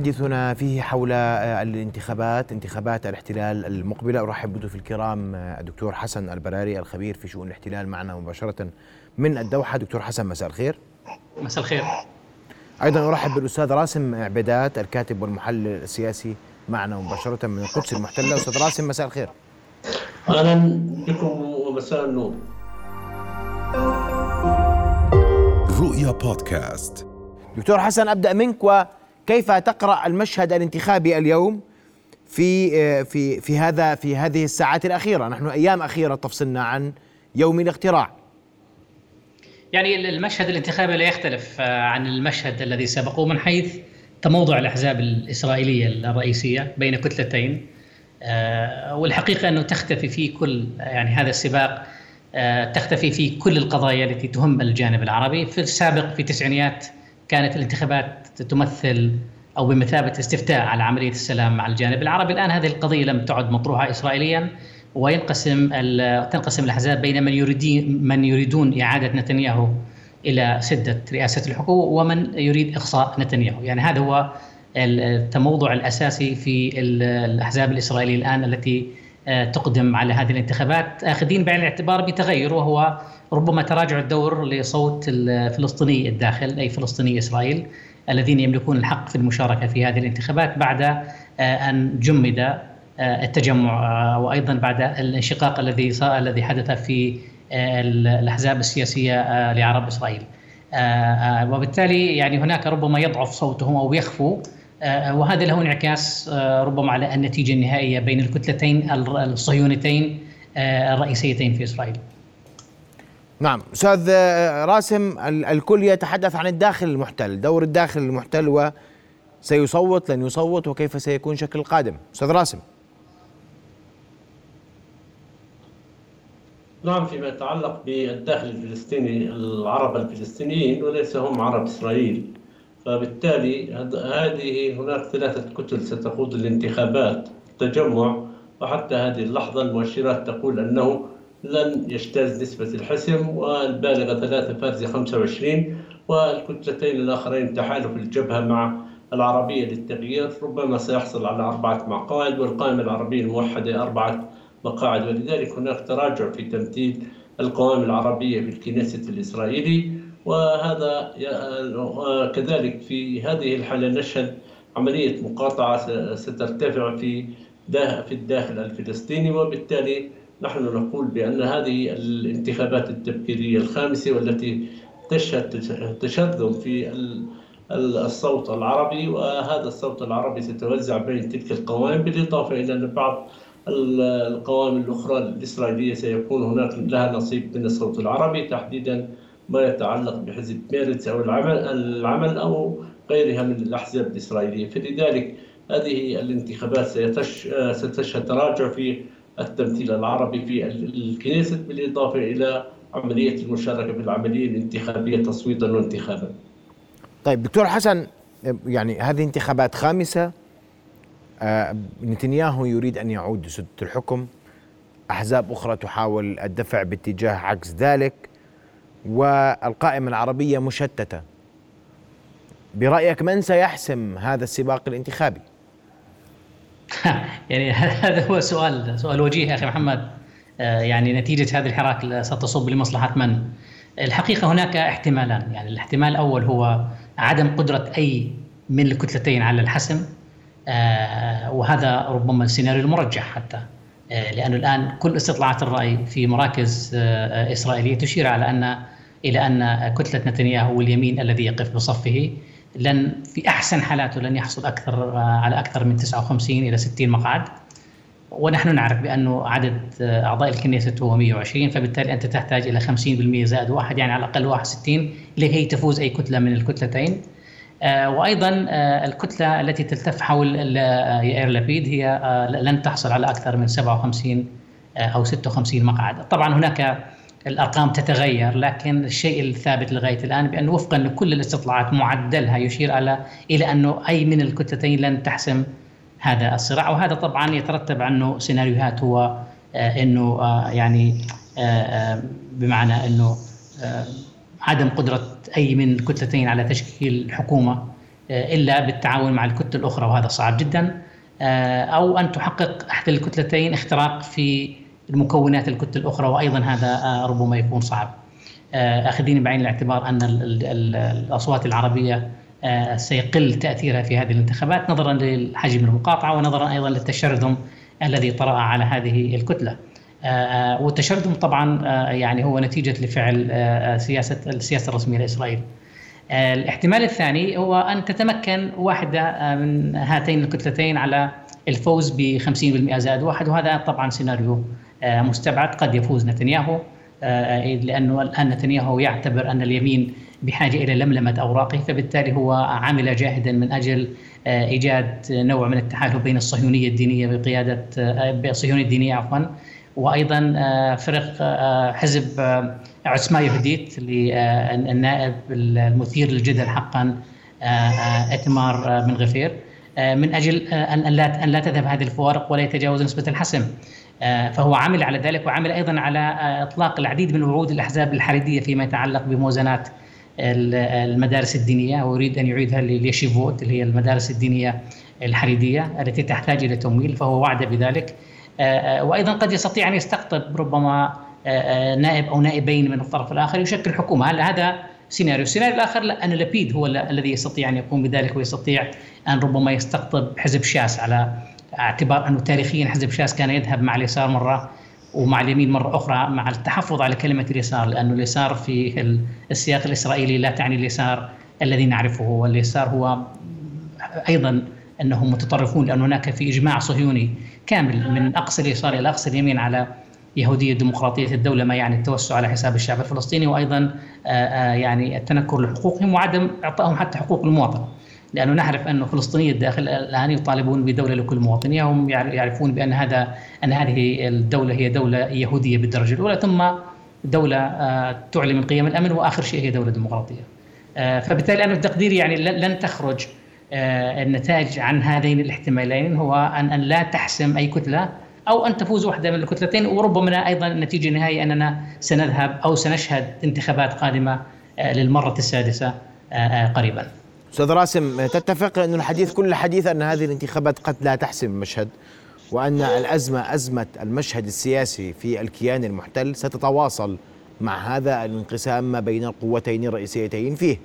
حديثنا فيه حول آه، الانتخابات انتخابات الاحتلال المقبلة. أرحب بضيوف الكرام آه، الدكتور حسن البراري الخبير في شؤون الاحتلال معنا مباشرة من الدوحة. دكتور حسن مساء الخير. مساء الخير. أيضا أرحب بالأستاذ راسم عبيدات الكاتب والمحلل السياسي معنا مباشرة من القدس المحتلة. أستاذ راسم مساء الخير. أهلا بكم ومساء النور. رؤيا بودكاست. دكتور حسن أبدأ منك وكيف تقرأ المشهد الانتخابي اليوم في في في هذا في هذه الساعات الأخيرة؟ نحن أيام أخيرة تفصلنا عن يوم الاقتراع يعني المشهد الانتخابي لا يختلف عن المشهد الذي سبقه من حيث تموضع الأحزاب الإسرائيلية الرئيسية بين كتلتين. آه، والحقيقة أنه تختفي في كل يعني هذا السباق آه، تختفي في كل القضايا التي تهم الجانب العربي. في السابق في التسعينيات كانت الانتخابات تمثل أو بمثابة استفتاء على عملية السلام مع الجانب العربي، الآن هذه القضية لم تعد مطروحة اسرائيليا وينقسم تنقسم الأحزاب بين من يريدين من يريدون إعادة نتنياهو إلى سدة رئاسة الحكومة ومن يريد إقصاء نتنياهو، يعني هذا هو التموضع الأساسي في الأحزاب الإسرائيلية الآن التي آه، تقدم على هذه الانتخابات. آخذين بعين الاعتبار بتغير وهو ربما تراجع الدور لصوت الفلسطيني الداخل أي فلسطيني إسرائيل. الذين يملكون الحق في المشاركة في هذه الانتخابات بعد آه، أن جمد آه، التجمع وأيضا بعد الانشقاق الذي الذي حدث في الأحزاب السياسية لعرب إسرائيل. وبالتالي يعني هناك ربما يضعف صوتهم أو يخفو آه، وهذا له انعكاس آه، ربما على النتيجة النهائية بين الكتلتين الصهيونيتين آه، الرئيسيتين في إسرائيل. نعم. أستاذ راسم الكل يتحدث عن الداخل المحتل، دور الداخل المحتل وسيصوت لن يصوت وكيف سيكون شكل القادم، أستاذ راسم. نعم فيما يتعلق بالداخل الفلسطيني العرب الفلسطينيين وليس هم عرب إسرائيل. فبالتالي هذه هناك ثلاثة كتل ستقود الانتخابات التجمع وحتى هذه اللحظة المؤشرات تقول أنه لن يجتاز نسبة الحسم والبالغة ثلاثة فارزة 25 والكتلتين الآخرين تحالف الجبهة مع العربية للتغيير ربما سيحصل على أربعة مقاعد والقائمة العربية الموحدة أربعة مقاعد. ولذلك هناك تراجع في تمثيل القوائم العربية في الكنيست الإسرائيلي وهذا كذلك في هذه الحالة نشهد عملية مقاطعة سترتفع في في الداخل الفلسطيني وبالتالي نحن نقول بأن هذه الانتخابات التبكيرية الخامسة والتي تشهد تشذم في الصوت العربي وهذا الصوت العربي سيتوزع بين تلك القوائم بالإضافة إلى أن بعض القوائم الأخرى الإسرائيلية سيكون هناك لها نصيب من الصوت العربي تحديدا ما يتعلق بحزب ميرتس أو العمل, العمل أو غيرها من الأحزاب الإسرائيلية. فلذلك هذه الانتخابات ستشهد تراجع في التمثيل العربي في الكنيست بالإضافة إلى عملية المشاركة في العملية الانتخابية تصويتا وانتخابا. طيب دكتور حسن يعني هذه انتخابات خامسة. آه، نتنياهو يريد أن يعود لسدة الحكم. أحزاب أخرى تحاول الدفع باتجاه عكس ذلك. والقائمة العربية مشتتة. برأيك من سيحسم هذا السباق الانتخابي؟ يعني هذا هو سؤال سؤال وجيه يا أخي محمد. آه، يعني نتيجة هذه الحراك ستصب لمصلحة من؟ الحقيقة هناك احتمالان. يعني الاحتمال الأول هو عدم قدرة أي من الكتلتين على الحسم. آه، وهذا ربما السيناريو المرجح حتى. آه، لأنه الآن كل استطلاعات الرأي في مراكز إسرائيلية تشير على أن إلى أن كتلة نتنياهو واليمين الذي يقف بصفه لن في أحسن حالاته لن يحصل أكثر على أكثر من 59 إلى 60 مقعد. ونحن نعرف بأنه عدد أعضاء الكنيسة هو 120 فبالتالي أنت تحتاج إلى 50% زائد واحد يعني على الأقل 61 لكي تفوز أي كتلة من الكتلتين. آه، وأيضا آه، الكتلة التي تلتف حول يائر لبيد هي آه، لن تحصل على أكثر من 57 أو 56 مقعد. طبعا هناك الأرقام تتغير لكن الشيء الثابت لغاية الآن بانه وفقا لكل الاستطلاعات معدلها يشير على إلى أنه أي من الكتلتين لن تحسم هذا الصراع. وهذا طبعا يترتب عنه سيناريوهات هو آه إنه آه يعني آه, بمعنى إنه عدم قدرة أي من الكتلتين على تشكيل حكومة إلا بالتعاون مع الكتل الأخرى وهذا صعب جدا. أو أن تحقق احدى الكتلتين اختراق في المكونات الكتل الأخرى وأيضا هذا ربما يكون صعب. اخذين بعين الاعتبار أن الأصوات العربية سيقل تأثيرها في هذه الانتخابات نظرا لحجم المقاطعة ونظرا أيضا للتشرذم الذي طرأ على هذه الكتلة. والتشرذم طبعا يعني هو نتيجة لفعل سياسة السياسة الرسمية لإسرائيل. الاحتمال الثاني هو أن تتمكن واحدة من هاتين الكتلتين على الفوز ب 50% زائد واحد وهذا طبعا سيناريو مستبعد قد يفوز نتنياهو. لأنه الآن نتنياهو يعتبر أن اليمين بحاجة إلى لملمة أوراقه فبالتالي هو عمل جاهدا من أجل إيجاد نوع من التحالف بين الصهيونية الدينية بقيادة الصهيونيه الدينية عفوا وأيضا فرق حزب عثمان يهوديت للنائب المثير للجدل حقا إتمار بن غفير. من أجل أن أن لا تذهب هذه الفوارق ولا يتجاوز نسبة الحسم. فهو عمل على ذلك وعمل أيضا على إطلاق العديد من وعود الأحزاب الحريديه فيما يتعلق بموازنات المدارس الدينية. ويريد أن يعيدها لليشيفوت اللي هي المدارس الدينية الحريديه التي تحتاج إلى تمويل فهو وعد بذلك. وأيضا قد يستطيع أن يستقطب ربما نائب أو نائبين من الطرف الآخر يشكل حكومة. هل هذا سيناريو؟ السيناريو الآخر لا ان لبيد هو الذي يستطيع أن يقوم بذلك ويستطيع أن ربما يستقطب حزب شاس على اعتبار أنه تاريخيا حزب شاس كان يذهب مع اليسار مرة ومع اليمين مرة أخرى مع التحفظ على كلمة اليسار لأنه اليسار في السياق الإسرائيلي لا تعني اليسار الذي نعرفه واليسار هو أيضا أنهم متطرفون لأن هناك في إجماع صهيوني كامل من أقصى اليسار إلى أقصى اليمين على يهودية ديمقراطية الدولة ما يعني التوسع على حساب الشعب الفلسطيني وأيضا يعني التنكر لحقوقهم وعدم إعطائهم حتى حقوق المواطنة. لأنه نعرف أنه فلسطيني الداخل الآن يطالبون بدولة لكل مواطنها هم يعرفون بأن هذا أن هذه الدولة هي دولة يهودية بالدرجة الأولى ثم دولة تعلي من قيم الأمن وآخر شيء هي دولة ديمقراطية. فبالتالي أنا تقديري يعني لن تخرج النتائج عن هذين الاحتمالين هو ان أن لا تحسم أي كتلة أو أن تفوز واحدة من الكتلتين وربما أيضا النتيجه النهائيه أننا سنذهب أو سنشهد انتخابات قادمة للمرة السادسة قريبا. أستاذ راسم تتفق انه الحديث كل الحديث أن هذه الانتخابات قد لا تحسم المشهد وأن الأزمة أزمة المشهد السياسي في الكيان المحتل ستتواصل مع هذا الانقسام ما بين القوتين الرئيسيتين فيه.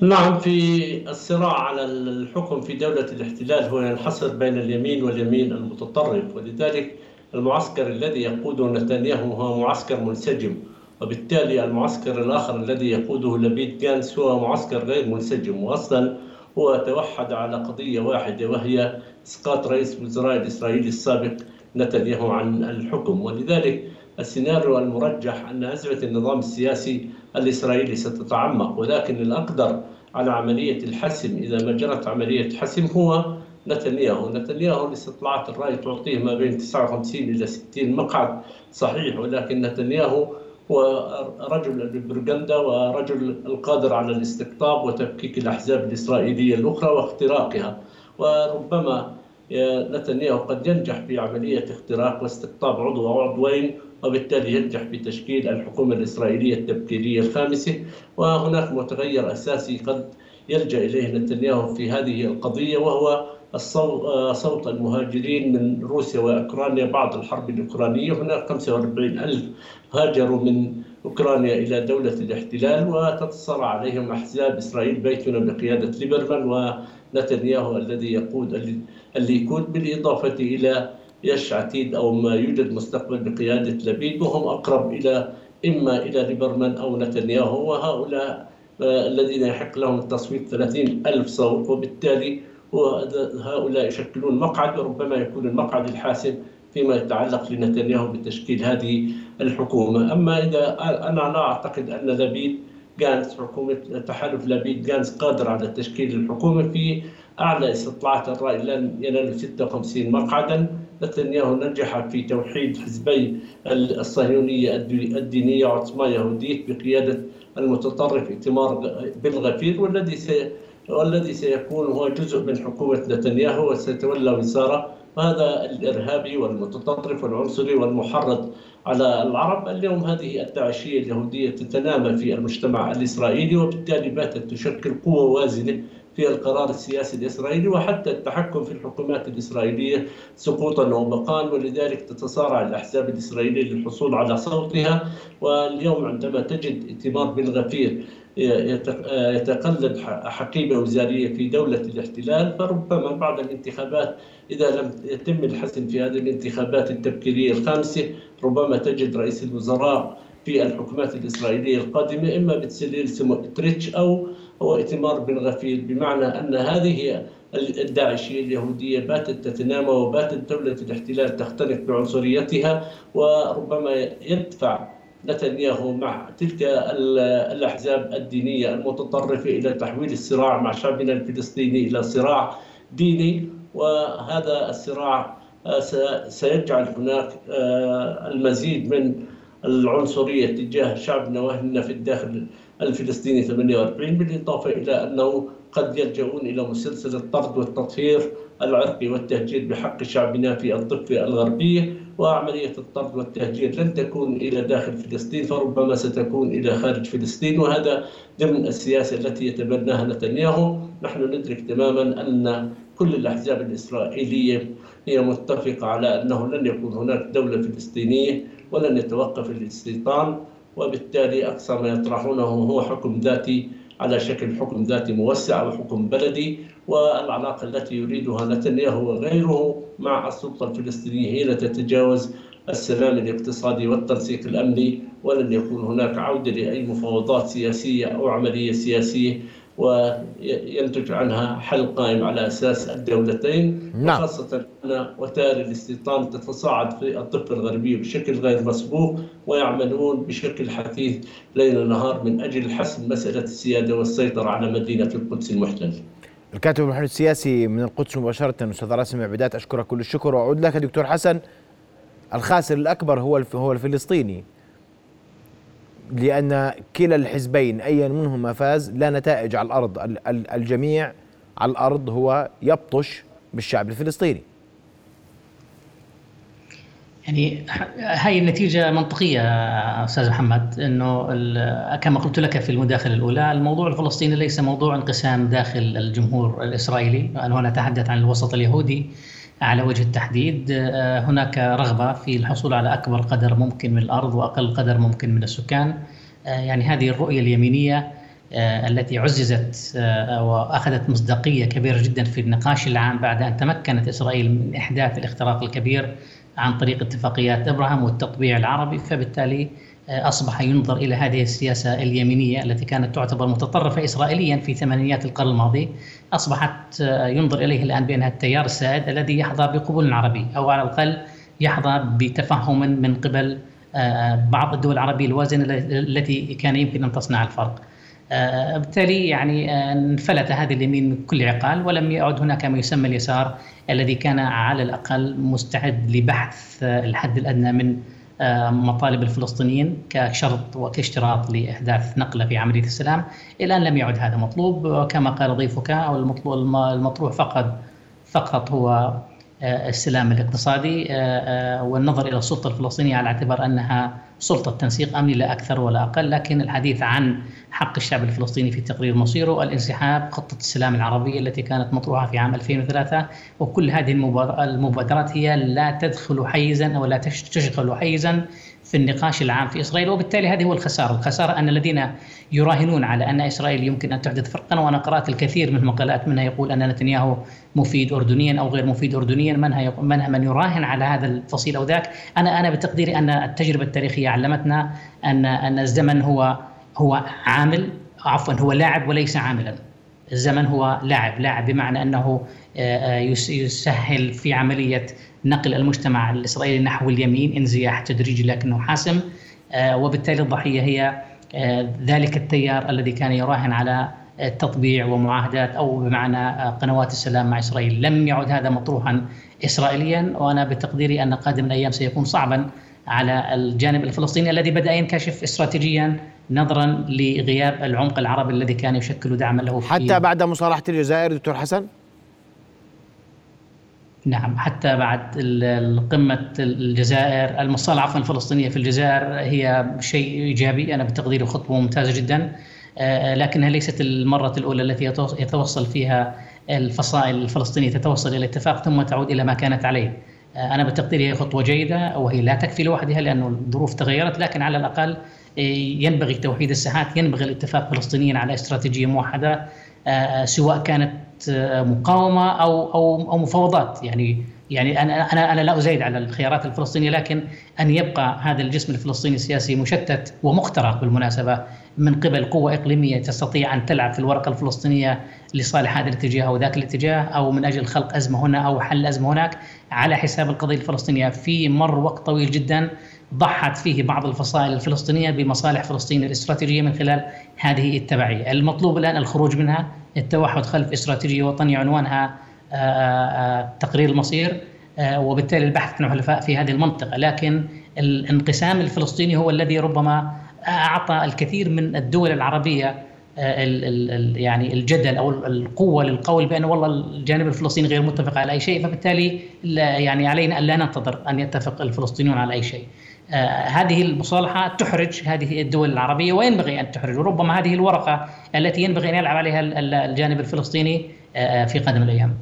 نعم في الصراع على الحكم في دولة الاحتلال هو ينحصر بين اليمين واليمين المتطرف ولذلك المعسكر الذي يقوده نتنياهو هو معسكر منسجم وبالتالي المعسكر الآخر الذي يقوده لبيد جانس هو معسكر غير منسجم. وأصلا هو توحد على قضية واحدة وهي إسقاط رئيس وزراء الإسرائيلي السابق نتنياهو عن الحكم. ولذلك السيناريو المرجح أن أزمة النظام السياسي الإسرائيلي ستتعمق. ولكن الأقدر على عملية الحسم إذا ما جرت عملية حسم هو نتنياهو. نتنياهو لاستطلاعات الرأي تعطيه ما بين 59 إلى 60 مقعد صحيح. ولكن نتنياهو هو رجل البروباغندا ورجل القادر على الاستقطاب وتفكيك الأحزاب الإسرائيلية الأخرى واختراقها. وربما نتنياهو قد ينجح في عملية اختراق واستقطاب عضو أو عضوين وبالتالي ينجح في تشكيل الحكومة الإسرائيلية التبكيرية الخامسة. وهناك متغير أساسي قد يلجأ إليه نتنياهو في هذه القضية وهو صوت المهاجرين من روسيا وأوكرانيا بعد الحرب الأوكرانية. هناك 45 ألف هاجروا من أوكرانيا إلى دولة الاحتلال وتتصارع عليهم أحزاب إسرائيل بيتنا بقيادة ليبرمان ونتنياهو الذي يقود الليكود بالإضافة إلى يش عتيد أو ما يوجد مستقبل بقيادة لبيد وهم أقرب إلى إما إلى ليبرمان أو نتنياهو وهؤلاء الذين يحق لهم التصويت 30 ألف صوت وبالتالي هؤلاء يشكلون مقعد وربما يكون المقعد الحاسم فيما يتعلق لنتنياهو بتشكيل هذه الحكومة. أما إذا أنا لا أعتقد أن لبيد جانس حكومة تحالف لبيد جانس قادر على تشكيل الحكومة في أعلى استطلاعات الرأي لن ينال 56 مقعدا. نتنياهو نجح في توحيد حزبي الصهيونية الدينية عصمة يهودية بقيادة المتطرف ائتمار بالغفير والذي سي والذي سيكون هو جزء من حكومة نتنياهو وسيتولى وزارة. وهذا الإرهابي والمتطرف والعنصري والمحرض على العرب. اليوم هذه الداعشية اليهودية تتنامى في المجتمع الإسرائيلي وبالتالي باتت تشكل قوة وازنة في القرار السياسي الإسرائيلي وحتى التحكم في الحكومات الإسرائيلية سقوطا وبقاء ولذلك تتصارع الأحزاب الإسرائيلية للحصول على صوتها. واليوم عندما تجد ائتمار بن غفير يتقلد حقيبة وزارية في دولة الاحتلال فربما بعد الانتخابات إذا لم يتم الحسم في هذه الانتخابات التبكيرية الخامسة ربما تجد رئيس الوزراء في الحكومات الإسرائيلية القادمة إما بتسليل سموتريتش أو هو ائتمار بن غفير بمعنى أن هذه الداعشية اليهودية باتت تتنامى وباتت دولة الاحتلال تختلف بعنصريتها وربما يدفع نتنياهو مع تلك الأحزاب الدينية المتطرفة إلى تحويل الصراع مع شعبنا الفلسطيني إلى صراع ديني وهذا الصراع سيجعل هناك آه، المزيد من العنصرية تجاه شعبنا وأهلنا في الداخل. الفلسطيني 48 بالإضافة إلى أنه قد يلجؤون إلى مسلسل الطرد والتطهير العرقي والتهجير بحق شعبنا في الضفة الغربية وعملية الطرد والتهجير لن تكون إلى داخل فلسطين فربما ستكون إلى خارج فلسطين وهذا ضمن السياسة التي يتبناها نتنياهو. نحن ندرك تماما أن كل الأحزاب الإسرائيلية هي متفقة على أنه لن يكون هناك دولة فلسطينية ولن يتوقف الاستيطان. وبالتالي أقصى ما يطرحونه هو حكم ذاتي على شكل حكم ذاتي موسع وحكم بلدي والعلاقة التي يريدها نتنياهو وغيره مع السلطة الفلسطينية هي لا تتجاوز السلام الاقتصادي والتنسيق الأمني ولن يكون هناك عودة لأي مفاوضات سياسية أو عملية سياسية. وينتج عنها حل قائم على أساس الدولتين نعم. وخاصة أن وتائر الاستيطان تتصاعد في الضفه الغربية بشكل غير مسبوق ويعملون بشكل حثيث ليل نهار من أجل حسم مسألة السيادة والسيطرة على مدينة القدس المحتلة. الكاتب المحلل السياسي من القدس مباشرة أستاذ راسم عبيدات أشكرك كل الشكر وأعود لك دكتور حسن الخاسر الأكبر هو هو الفلسطيني لأن كلا الحزبين أيا منهما فاز لا نتائج على الأرض. الجميع على الأرض هو يبطش بالشعب الفلسطيني. يعني هاي النتيجة منطقية أستاذ محمد أنه كما قلت لك في المداخلة الأولى الموضوع الفلسطيني ليس موضوع انقسام داخل الجمهور الإسرائيلي. أنا هنا أتحدث عن الوسط اليهودي. على وجه التحديد آه، هناك رغبة في الحصول على أكبر قدر ممكن من الأرض وأقل قدر ممكن من السكان. آه، يعني هذه الرؤية اليمينية آه، التي عززت وأخذت مصداقية كبيرة جدا في النقاش العام بعد أن تمكنت إسرائيل من إحداث الاختراق الكبير. عن طريق اتفاقيات ابراهام والتطبيع العربي فبالتالي أصبح ينظر إلى هذه السياسة اليمينية التي كانت تعتبر متطرفة اسرائيليا في ثمانينيات القرن الماضي أصبحت ينظر إليه الآن بانها التيار السائد الذي يحظى بقبول عربي أو على الأقل يحظى بتفهم من قبل بعض الدول العربية الوازنة التي كان يمكن أن تصنع الفرق. بالتالي يعني انفلت هذا اليمين من كل عقال ولم يعد هناك ما يسمى اليسار الذي كان على الأقل مستعد لبحث الحد الأدنى من مطالب الفلسطينيين كشرط وكاشتراط لإحداث نقلة في عملية السلام، إلى أن لم يعد هذا مطلوب كما قال ضيفك أو المطروح فقط فقط هو آه، السلام الاقتصادي آه، آه، والنظر إلى السلطة الفلسطينية على اعتبار أنها سلطة تنسيق أمني لا أكثر ولا أقل، لكن الحديث عن حق الشعب الفلسطيني في تقرير مصيره، الانسحاب، خطة السلام العربية التي كانت مطروحة في عام 2003 وكل هذه المبادرات هي لا تدخل حيزا أو لا تشغل حيزا في النقاش العام في إسرائيل وبالتالي هذه هو الخسارة، الخسارة أن الذين يراهنون على أن إسرائيل يمكن أن تحدث فرقا وأنا قرات الكثير من المقالات منها يقول أن نتنياهو مفيد اردنيا أو غير مفيد اردنيا منها من من يراهن على هذا الفصيل أو ذاك، أنا أنا بتقديري أن التجربة التاريخية علمتنا أن أن الزمن هو هو عامل عفوا هو لاعب وليس عاملا. الزمن هو لاعب، لاعب بمعنى أنه آه، آه، يسهل في عملية نقل المجتمع الإسرائيلي نحو اليمين انزياح تدريجي لكنه حاسم آه، وبالتالي الضحية هي ذلك التيار الذي كان يراهن على تطبيع ومعاهدات أو بمعنى قنوات السلام مع إسرائيل، لم يعد هذا مطروحا اسرائيليا وأنا بتقديري أن قادم الأيام سيكون صعبا على الجانب الفلسطيني الذي بدأ ينكشف استراتيجيا نظرا لغياب العمق العربي الذي كان يشكل دعما له حتى بعد مصالحة الجزائر دكتور حسن؟ نعم حتى بعد قمة الجزائر المصالحة عفوا الفلسطينية في الجزائر هي شيء إيجابي أنا بتقديري خطوة ممتازة جدا آه، لكنها ليست المرة الأولى التي يتوصل فيها الفصائل الفلسطينية تتوصل إلى اتفاق ثم تعود إلى ما كانت عليه آه، أنا بتقديري هي خطوة جيدة وهي لا تكفي لوحدها لأن الظروف تغيرت لكن على الأقل آه، ينبغي توحيد الساحات ينبغي الاتفاق فلسطينيا على استراتيجية موحدة سواء كانت مقاومة أو أو أو مفاوضات. يعني يعني أنا أنا أنا لا أزايد على الخيارات الفلسطينية لكن أن يبقى هذا الجسم الفلسطيني السياسي مشتت ومخترق بالمناسبة من قبل قوة إقليمية تستطيع أن تلعب في الورقة الفلسطينية لصالح هذا الاتجاه أو ذاك الاتجاه أو من أجل خلق أزمة هنا أو حل أزمة هناك على حساب القضية الفلسطينية. في مر وقت طويل جدا ضحت فيه بعض الفصائل الفلسطينية بمصالح فلسطين الاستراتيجية من خلال هذه التبعية، المطلوب الآن الخروج منها، التوحد خلف استراتيجيه وطنيه عنوانها آه، آه، تقرير المصير آه، وبالتالي البحث عن حلفاء في هذه المنطقة، لكن الانقسام الفلسطيني هو الذي ربما أعطى الكثير من الدول العربية ال ال يعني الجدل أو القوة للقول بأن والله الجانب الفلسطيني غير متفق على أي شيء فبالتالي يعني علينا أن لا ننتظر أن يتفق الفلسطينيون على أي شيء. آه، هذه المصالحة تحرج هذه الدول العربية وينبغي أن تحرج وربما هذه الورقة التي ينبغي أن يلعب عليها الجانب الفلسطيني آه، في قادم الأيام.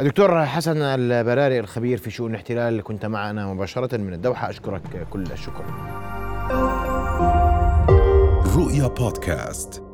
الدكتور حسن البراري الخبير في شؤون الاحتلال كنت معنا مباشرة من الدوحة. أشكرك كل الشكر. رؤيا بودكاست.